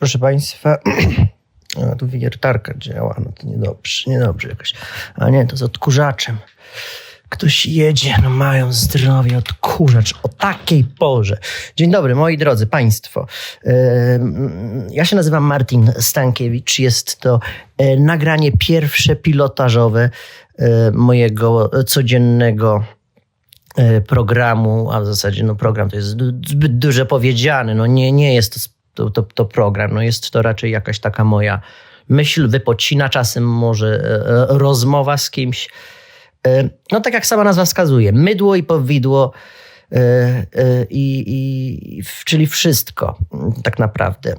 Proszę Państwa, tu wiertarka działa, no to niedobrze, niedobrze jakoś. A nie, to z odkurzaczem. Ktoś jedzie, no mają zdrowie, odkurzacz o takiej porze. Dzień dobry, moi drodzy Państwo. Ja się nazywam Martin Stankiewicz. Jest to e, nagranie pierwsze pilotażowe e, mojego codziennego e, programu, a w zasadzie no program to jest zbyt duże powiedziane. No nie, nie jest to to, to, to program. No jest to raczej jakaś taka moja myśl, wypocina czasem może e, e, rozmowa z kimś. E, no tak jak sama nazwa wskazuje, mydło i powidło, i, i, czyli wszystko tak naprawdę.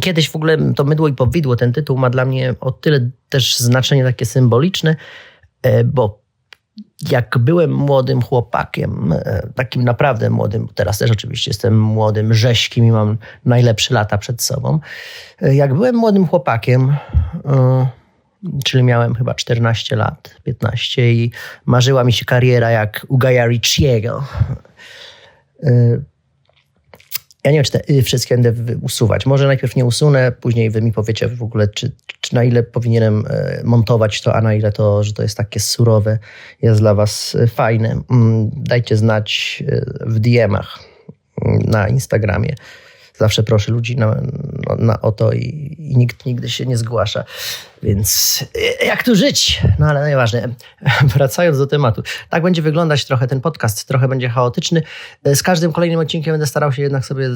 Kiedyś w ogóle to mydło i powidło, ten tytuł ma dla mnie o tyle też znaczenie takie symboliczne, bo jak byłem młodym chłopakiem, e, takim naprawdę młodym, teraz też oczywiście jestem młodym, rześkim i mam najlepsze lata przed sobą. E, jak byłem młodym chłopakiem, e, czyli miałem chyba 14 lat, 15 i marzyła mi się kariera jak u Ricciego. Ja nie wiem, czy te y wszystkie będę usuwać. Może najpierw nie usunę, później wy mi powiecie w ogóle, czy, czy na ile powinienem e, montować to, a na ile to, że to jest takie surowe, jest dla was e, fajne. Mm, dajcie znać e, w DM-ach mm, na Instagramie. Zawsze proszę ludzi na, na, o to i, i, nikt nigdy się nie zgłasza. Więc e, jak tu żyć? No ale najważniejsze, wracając do tematu. Tak będzie wyglądać trochę ten podcast, trochę będzie chaotyczny. E, z każdym kolejnym odcinkiem będę starał się jednak sobie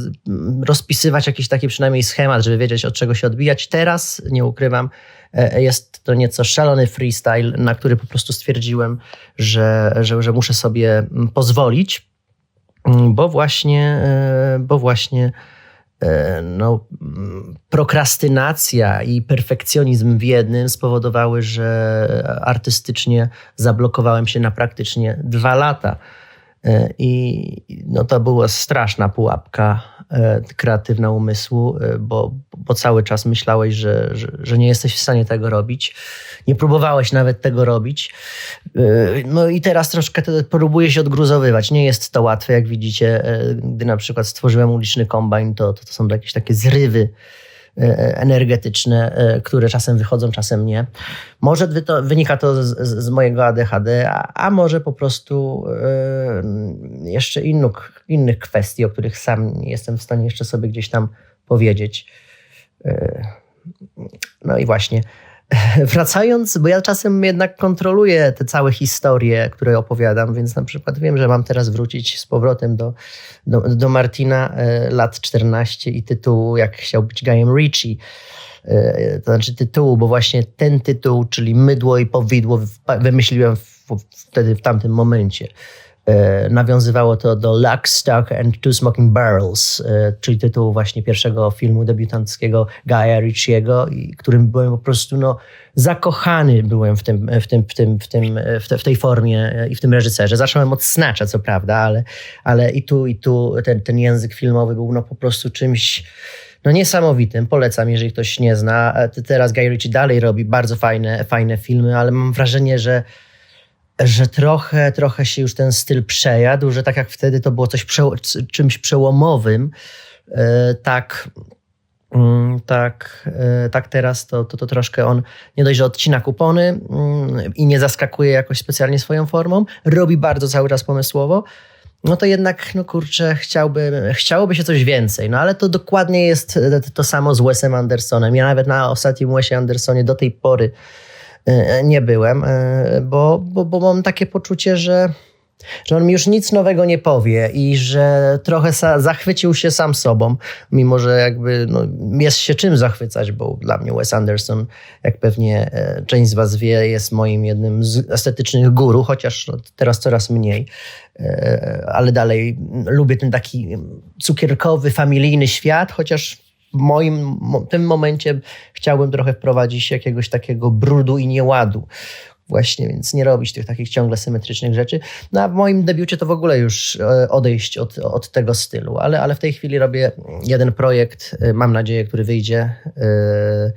rozpisywać jakiś taki przynajmniej schemat, żeby wiedzieć od czego się odbijać. Teraz, nie ukrywam, e, jest to nieco szalony freestyle, na który po prostu stwierdziłem, że, że, że muszę sobie pozwolić, bo właśnie, bo właśnie no, prokrastynacja i perfekcjonizm w jednym spowodowały, że artystycznie zablokowałem się na praktycznie dwa lata. E, I no, to była straszna pułapka e, kreatywna umysłu, bo, bo cały czas myślałeś, że, że, że, nie jesteś w stanie tego robić. Nie próbowałeś nawet tego robić. No i teraz troszkę próbuję się odgruzowywać. Nie jest to łatwe, jak widzicie. Gdy na przykład stworzyłem uliczny kombajn, to, to, to są jakieś takie zrywy E, energetyczne, e, które czasem wychodzą, czasem nie. Może to, wynika to z, z mojego ADHD, a, a, może po prostu e, jeszcze innych, innych kwestii, o których sam jestem w stanie jeszcze sobie gdzieś tam powiedzieć. No i właśnie. Wracając, bo ja czasem jednak kontroluję te całe historie, które opowiadam, więc na przykład wiem, że mam teraz wrócić z powrotem do, do, do Martina e, lat 14 i tytułu, jak chciał być Guyem Ritchie. E, to znaczy tytułu, bo właśnie ten tytuł, czyli Mydło i Powidło, wymyśliłem wtedy w tamtym momencie. E, nawiązywało to do Luck, Stock and Two Smoking Barrels, e, czyli tytułu właśnie pierwszego filmu debiutanckiego Guya Ritchiego, którym byłem po prostu no, zakochany byłem w, tym, w, tym, w, tym, w, tym, w, te, w tej formie i w tym reżyserze. Zacząłem od Snatcha, co prawda, ale, ale i tu, i tu ten, ten język filmowy był no, po prostu czymś no niesamowitym. Polecam, jeżeli ktoś nie zna. E, teraz Guy Ritchie dalej robi bardzo fajne, fajne filmy, ale mam wrażenie, że że trochę, trochę się już ten styl przejadł, że tak jak wtedy to było coś czymś przełomowym, e, tak, mm, tak, e, tak teraz to, to, to troszkę on nie dość, że odcina kupony mm, i nie zaskakuje jakoś specjalnie swoją formą, robi bardzo cały czas pomysłowo, no to jednak, no kurczę, chciałby, chciałoby się coś więcej. No ale to dokładnie jest to samo z Wesem Andersonem. Ja nawet na ostatnim Wesie Andersonie do tej pory nie byłem, e, bo, bo, bo mam takie poczucie, że, że on mi już nic nowego nie powie i że trochę zachwycił się sam sobą, mimo że jakby no, jest się czym zachwycać, bo dla mnie Wes Anderson, jak pewnie e, część z was wie, jest moim jednym z estetycznych guru, chociaż no, teraz coraz mniej, ale dalej lubię ten taki cukierkowy, familijny świat, chociaż moim tym momencie chciałbym trochę wprowadzić jakiegoś takiego brudu i nieładu. Właśnie, więc nie robić tych takich ciągle symetrycznych rzeczy. No a w moim debiucie to w ogóle już e, odejść od, od tego stylu, ale, ale w tej chwili robię jeden projekt, e, mam nadzieję, który wyjdzie. E,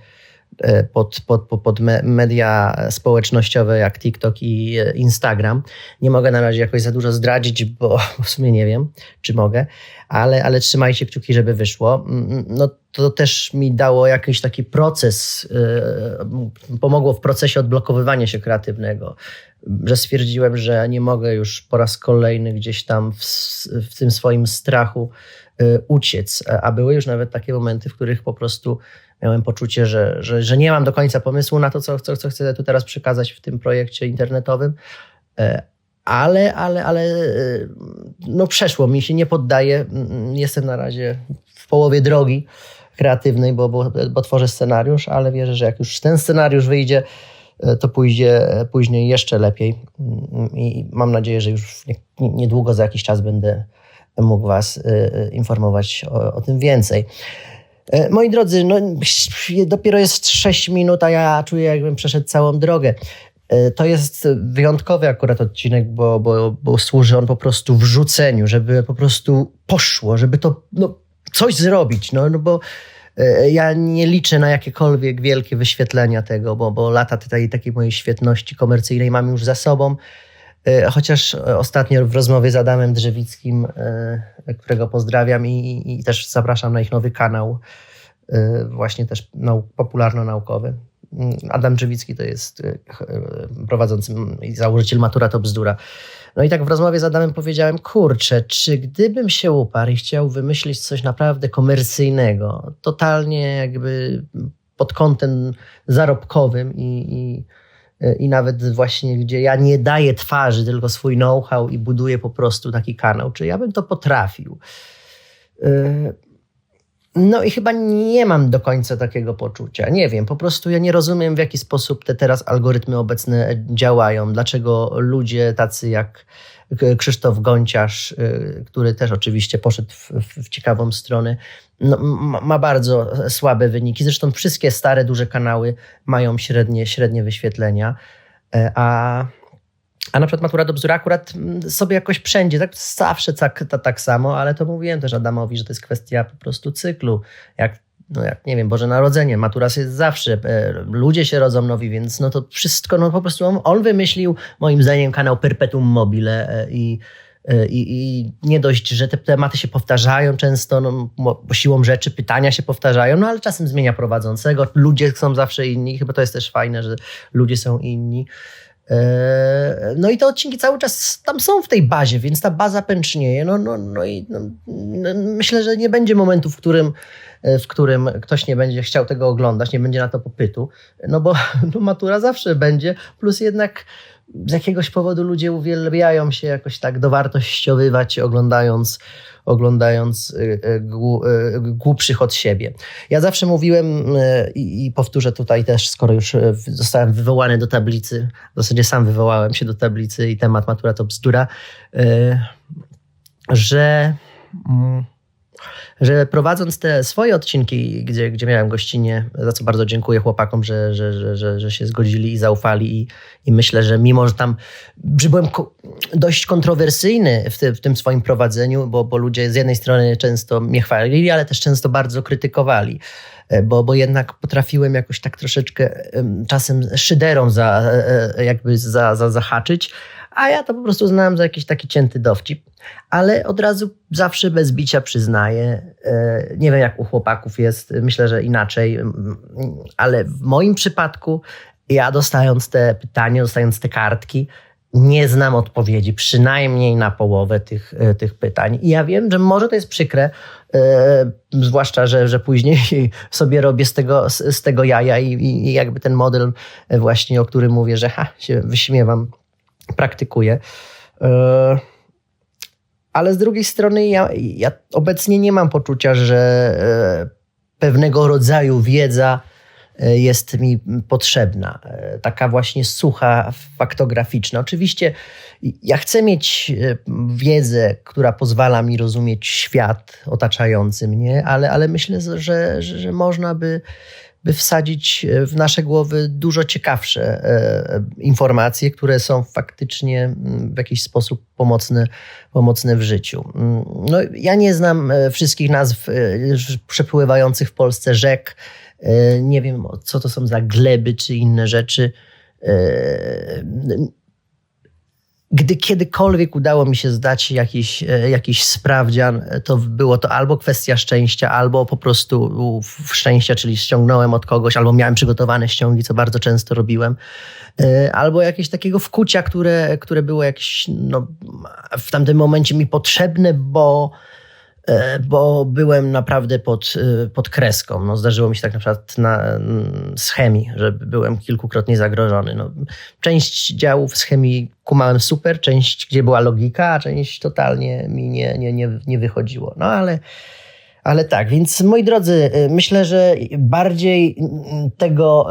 pod, pod, pod media społecznościowe jak TikTok i Instagram. Nie mogę na razie jakoś za dużo zdradzić, bo w sumie nie wiem, czy mogę, ale, ale trzymajcie kciuki, żeby wyszło. No to też mi dało jakiś taki proces, pomogło w procesie odblokowywania się kreatywnego że stwierdziłem, że nie mogę już po raz kolejny gdzieś tam w, w tym swoim strachu uciec. A były już nawet takie momenty, w których po prostu miałem poczucie, że, że, że nie mam do końca pomysłu na to, co, co, co chcę tu teraz przekazać w tym projekcie internetowym. E, ale, ale, ale y, no przeszło mi się, nie poddaję. Jestem na razie w połowie drogi kreatywnej, bo, bo, bo tworzę scenariusz, ale wierzę, że jak już ten scenariusz wyjdzie, E, to pójdzie później jeszcze lepiej. Mm, I mam nadzieję, że już niedługo za jakiś czas będę mógł Was e, e, informować o, o tym więcej. Moi drodzy, no, dopiero jest 6 minut, a ja czuję, jakbym przeszedł całą drogę. To jest wyjątkowy akurat odcinek, bo, bo, bo służy on po prostu wrzuceniu, żeby po prostu poszło, żeby to no, coś zrobić. No, no bo E, ja nie liczę na jakiekolwiek wielkie wyświetlenia tego, bo, bo lata tej takiej mojej świetności komercyjnej mam już za sobą. E, chociaż ostatnio w rozmowie z Adamem Drzewickim, e, którego pozdrawiam i, i też zapraszam na ich nowy kanał, właśnie też popularno-naukowy. Mm, Adam Drzewicki to jest prowadzący i założyciel Matura to bzdura. No i tak w rozmowie z Adamem powiedziałem, kurczę, czy gdybym się uparł i chciał wymyślić coś naprawdę komercyjnego, totalnie jakby pod kątem zarobkowym i, i, i nawet właśnie, gdzie ja nie daję twarzy, tylko swój know-how i buduję po prostu taki kanał, czy ja bym to potrafił. No i chyba nie mam do końca takiego poczucia. Nie wiem, po prostu ja nie rozumiem, w jaki sposób te teraz algorytmy obecne działają. Dlaczego ludzie tacy jak Krzysztof Gonciarz, y, który też oczywiście poszedł w, w ciekawą stronę, no, ma bardzo słabe wyniki. Zresztą wszystkie stare, duże kanały mają średnie, średnie wyświetlenia. E, a a na przykład matura do bzdury akurat mm, sobie jakoś wszędzie, tak zawsze tak, tak, tak samo, ale to mówiłem też Adamowi, że to jest kwestia po prostu cyklu. Jak, no jak nie wiem, Boże Narodzenie, matura jest zawsze, e, ludzie się rodzą nowi, więc no to wszystko, no po prostu on, on wymyślił moim zdaniem kanał Perpetuum Mobile e, i e, i, I, nie dość, że te tematy się powtarzają często, no, siłą rzeczy pytania się powtarzają, no ale czasem zmienia prowadzącego. Ludzie są zawsze inni, chyba to jest też fajne, że ludzie są inni. E, no i te odcinki cały czas tam są w tej bazie, więc ta baza pęcznieje. No, no, no i no, no, myślę, że nie będzie momentu, w którym, e, w którym ktoś nie będzie chciał tego oglądać, nie będzie na to popytu, no bo no, matura zawsze będzie, plus jednak z jakiegoś powodu ludzie uwielbiają się jakoś tak dowartościowywać, oglądając, oglądając y, y, y, głupszych od siebie. Ja zawsze mówiłem i powtórzę tutaj też, skoro już zostałem wywołany do tablicy, w zasadzie sam wywołałem się do tablicy i temat matura to bzdura, że mm, że prowadząc te swoje odcinki, gdzie, gdzie miałem gościnie, za co bardzo dziękuję chłopakom, że, że, że, że, że się zgodzili i zaufali i, i myślę, że mimo, że tam byłem ko dość kontrowersyjny w, w, tym swoim prowadzeniu, bo, bo ludzie z jednej strony często mnie chwalili, ale też często bardzo krytykowali e, bo, bo jednak potrafiłem jakoś tak troszeczkę czasem szyderą za, e, e, jakby za, za, zahaczyć, a ja to po prostu znałem za jakiś taki cięty dowcip. Ale od razu zawsze bez bicia przyznaję. E, nie wiem, jak u chłopaków jest, myślę, że inaczej, ale w moim przypadku, ja dostając te pytania, dostając te kartki, nie znam odpowiedzi, przynajmniej na połowę tych, e, tych pytań. I ja wiem, że może to jest przykre, e, zwłaszcza, że, że później sobie robię z tego, z, z tego jaja i, i, jakby ten model właśnie, o którym mówię, że ha, się wyśmiewam, praktykuję. E, ale z drugiej strony ja, ja obecnie nie mam poczucia, że e, pewnego rodzaju wiedza e, jest mi potrzebna. Taka właśnie sucha, faktograficzna. Oczywiście ja chcę mieć wiedzę, która pozwala mi rozumieć świat otaczający mnie, ale, ale myślę, że, że, że można by by wsadzić w nasze głowy dużo ciekawsze informacje, które są faktycznie mm, w jakiś sposób pomocne, pomocne w życiu. Mm, no, ja nie znam wszystkich nazw przepływających w Polsce rzek. Nie wiem, co to są za gleby czy inne rzeczy. Gdy kiedykolwiek udało mi się zdać jakiś, e, jakiś sprawdzian, to było to albo kwestia szczęścia, albo po prostu szczęścia, czyli ściągnąłem od kogoś, albo miałem przygotowane ściągi, co bardzo często robiłem, e, albo jakieś takiego wkucia, które, które było jakieś no, w tamtym momencie mi potrzebne, bo E, bo byłem naprawdę pod, e, pod kreską. No, zdarzyło mi się tak na przykład na, z chemii, że byłem kilkukrotnie zagrożony. No, część działów z chemii kumałem super, część, gdzie była logika, a część totalnie mi nie, nie, nie, nie wychodziło. No ale, ale tak, więc moi drodzy, e, myślę, że bardziej tego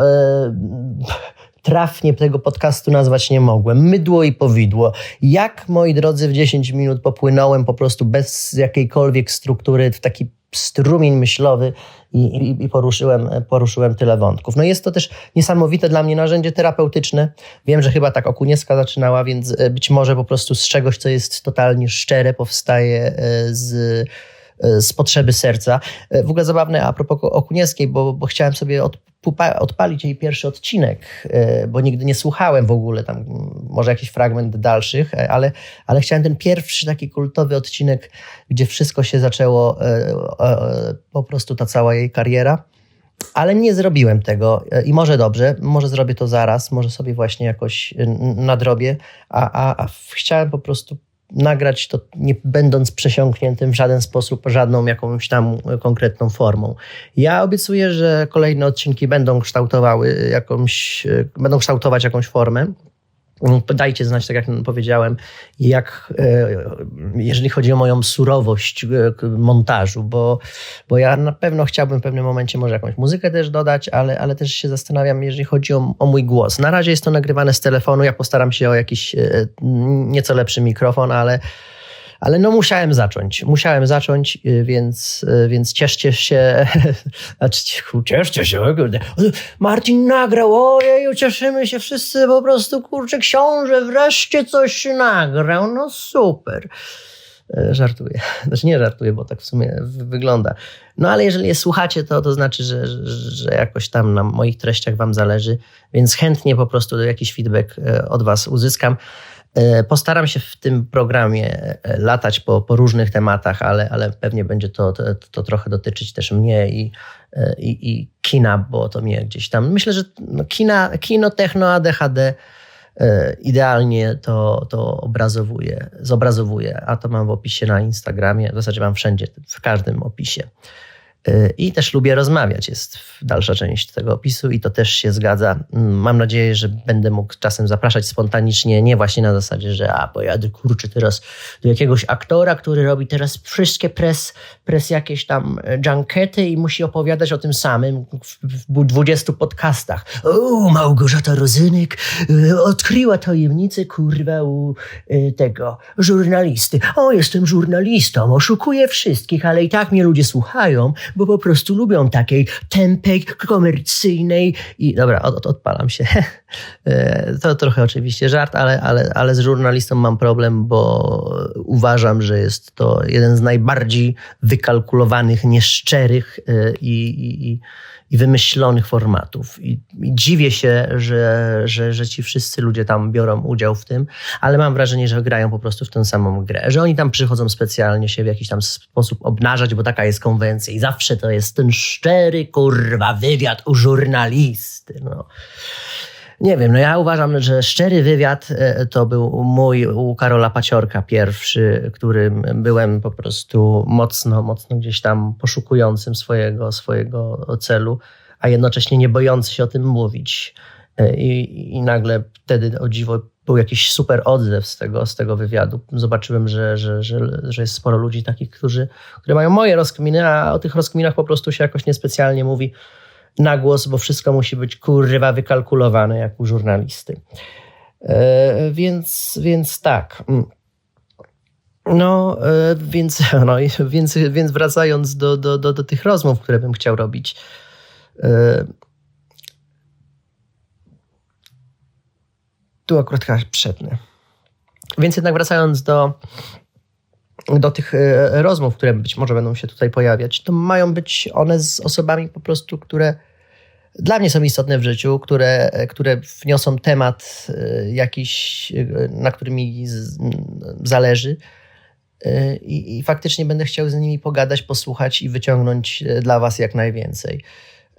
trafnie tego podcastu nazwać nie mogłem. Mydło i powidło. Jak, moi drodzy, w 10 minut popłynąłem po prostu bez jakiejkolwiek struktury w taki strumień myślowy i, i, i, poruszyłem, poruszyłem tyle wątków. No jest to też niesamowite dla mnie narzędzie terapeutyczne. Wiem, że chyba tak Okunieska zaczynała, więc e, być może po prostu z czegoś, co jest totalnie szczere, powstaje e, z e, z potrzeby serca. W ogóle zabawne a propos Okunieskiej, bo, bo chciałem sobie od, odpalić jej pierwszy odcinek, e, bo nigdy nie słuchałem w ogóle tam, może jakiś fragment dalszych, e, ale, ale chciałem ten pierwszy taki kultowy odcinek, gdzie wszystko się zaczęło, e, po prostu ta cała jej kariera. Ale nie zrobiłem tego i może dobrze, może zrobię to zaraz, może sobie właśnie jakoś nadrobię, a, a, a chciałem po prostu nagrać to nie będąc przesiąkniętym w żaden sposób żadną jakąś tam konkretną formą. Ja obiecuję, że kolejne odcinki będą kształtowały jakąś, będą kształtować jakąś formę. Dajcie znać, tak jak powiedziałem, jak, e, jeżeli chodzi o moją surowość e, montażu, bo, bo ja na pewno chciałbym w pewnym momencie może jakąś muzykę też dodać, ale, ale też się zastanawiam, jeżeli chodzi o, o mój głos. Na razie jest to nagrywane z telefonu, ja postaram się o jakiś e, nieco lepszy mikrofon, ale ale no musiałem zacząć, musiałem zacząć, y, więc, y, więc cieszcie się, znaczy cieszcie się, Martin nagrał, ojej, cieszymy się wszyscy, po prostu, kurczę, książę wreszcie coś nagrał, no super. E, żartuję. Znaczy nie żartuję, bo tak w sumie wygląda. No ale jeżeli je słuchacie, to to znaczy, że, że jakoś tam na moich treściach wam zależy, więc chętnie po prostu jakiś feedback e, od was uzyskam. E, postaram się w tym programie e, latać po, po różnych tematach, ale, ale pewnie będzie to, to, to trochę dotyczyć też mnie i, e, i, i, kina, bo to mnie gdzieś tam. Myślę, że no kina, kino, techno, ADHD idealnie to, to obrazowuje, zobrazowuje, a to mam w opisie na Instagramie, w zasadzie mam wszędzie, w każdym opisie. Y, I też lubię rozmawiać, jest dalsza część tego opisu i to też się zgadza. Mm, mam nadzieję, że będę mógł czasem zapraszać spontanicznie, nie właśnie na zasadzie, że a pojadę kurczę teraz do jakiegoś aktora, który robi teraz wszystkie pres, pres jakieś tam e, junkety i musi opowiadać o tym samym w, 20 podcastach. O, Małgorzata Rozynek e, odkryła tajemnicę kurwa u e, tego żurnalisty. O, jestem żurnalistą, oszukuję wszystkich, ale i tak mnie ludzie słuchają, bo po prostu lubią takiej tępej, komercyjnej i dobra, od, odpalam się. E, to trochę oczywiście żart, ale, ale, ale z żurnalistą mam problem, bo uważam, że jest to jeden z najbardziej wykalkulowanych, nieszczerych e, i, i, i wymyślonych formatów. I, I, dziwię się, że, że, że ci wszyscy ludzie tam biorą udział w tym, ale mam wrażenie, że grają po prostu w tę samą grę. Że oni tam przychodzą specjalnie się w jakiś tam sposób obnażać, bo taka jest konwencja i zawsze to jest ten szczery, kurwa, wywiad u żurnalisty. No. Nie wiem, no ja uważam, że szczery wywiad e, to był mój u Karola Paciorka pierwszy, którym byłem po prostu mocno, mocno gdzieś tam poszukującym swojego, swojego celu, a jednocześnie nie bojący się o tym mówić. E, I, i nagle wtedy o dziwo był jakiś super odzew z tego, z tego wywiadu. Zobaczyłem, że, że, że, że jest sporo ludzi takich, którzy, którzy mają moje rozkminy, a o tych rozkminach po prostu się jakoś niespecjalnie mówi na głos, bo wszystko musi być kurwa wykalkulowane jak u żurnalisty. E, więc, więc tak. Mm. No, e, więc, no, więc, więc wracając do, do, do, do tych rozmów, które bym chciał robić. Tu akurat chyba przednę. Więc jednak wracając do, do tych e, rozmów, które być może będą się tutaj pojawiać, to mają być one z osobami po prostu, które dla mnie są istotne w życiu, które, które wniosą temat e, jakiś, e, na którym mi zależy. I, I, faktycznie będę chciał z nimi pogadać, posłuchać i wyciągnąć dla Was jak najwięcej.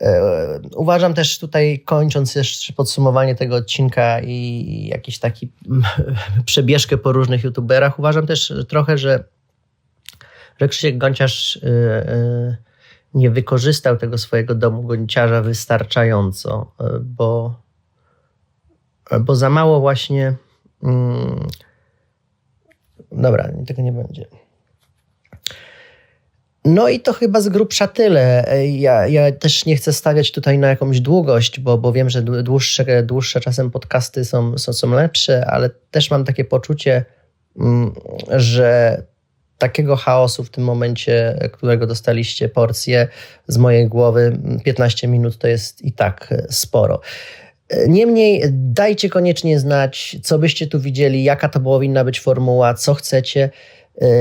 E, uważam też tutaj, kończąc jeszcze podsumowanie tego odcinka i jakiś taki przebieżkę po różnych youtuberach, uważam też trochę, że, że Krzysiek Gonciarz e, e, nie wykorzystał tego swojego domu gonciarza wystarczająco, bo, bo za mało właśnie. Mm, dobra, tego nie będzie. No i to chyba z grubsza tyle. Ja, ja też nie chcę stawiać tutaj na jakąś długość, bo, bo wiem, że dłuższe, dłuższe czasem podcasty są, są, są lepsze, ale też mam takie poczucie, mm, że takiego chaosu w tym momencie, którego dostaliście porcję z mojej głowy, 15 minut to jest i tak sporo. Niemniej dajcie koniecznie znać, co byście tu widzieli, jaka to powinna być formuła, co chcecie.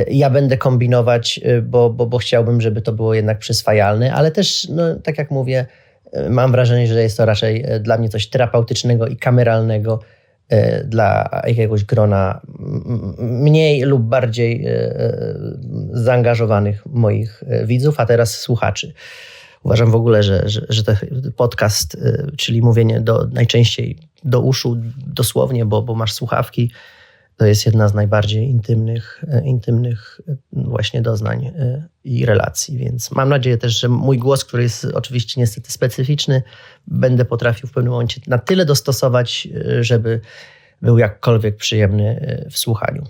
Ja będę kombinować, bo, bo, bo chciałbym, żeby to było jednak przyswajalne, ale też, no, tak jak mówię, mam wrażenie, że jest to raczej dla mnie coś terapeutycznego i kameralnego dla jakiegoś grona mniej lub bardziej zaangażowanych moich widzów, a teraz słuchaczy. Uważam w ogóle, że, że, że ten podcast, czyli mówienie do, najczęściej do uszu dosłownie, bo, bo masz słuchawki, to jest jedna z najbardziej intymnych, e, intymnych e, właśnie doznań e, i relacji. Więc mam nadzieję też, że mój głos, który jest oczywiście niestety specyficzny, będę potrafił w pewnym momencie na tyle dostosować, żeby był jakkolwiek przyjemny w słuchaniu.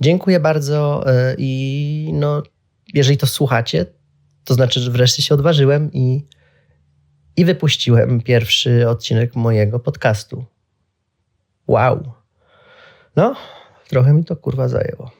Dziękuję bardzo i no, jeżeli to słuchacie, to znaczy, że wreszcie się odważyłem i, i wypuściłem pierwszy odcinek mojego podcastu. Wow! No, trochę mi to kurwa zajęło.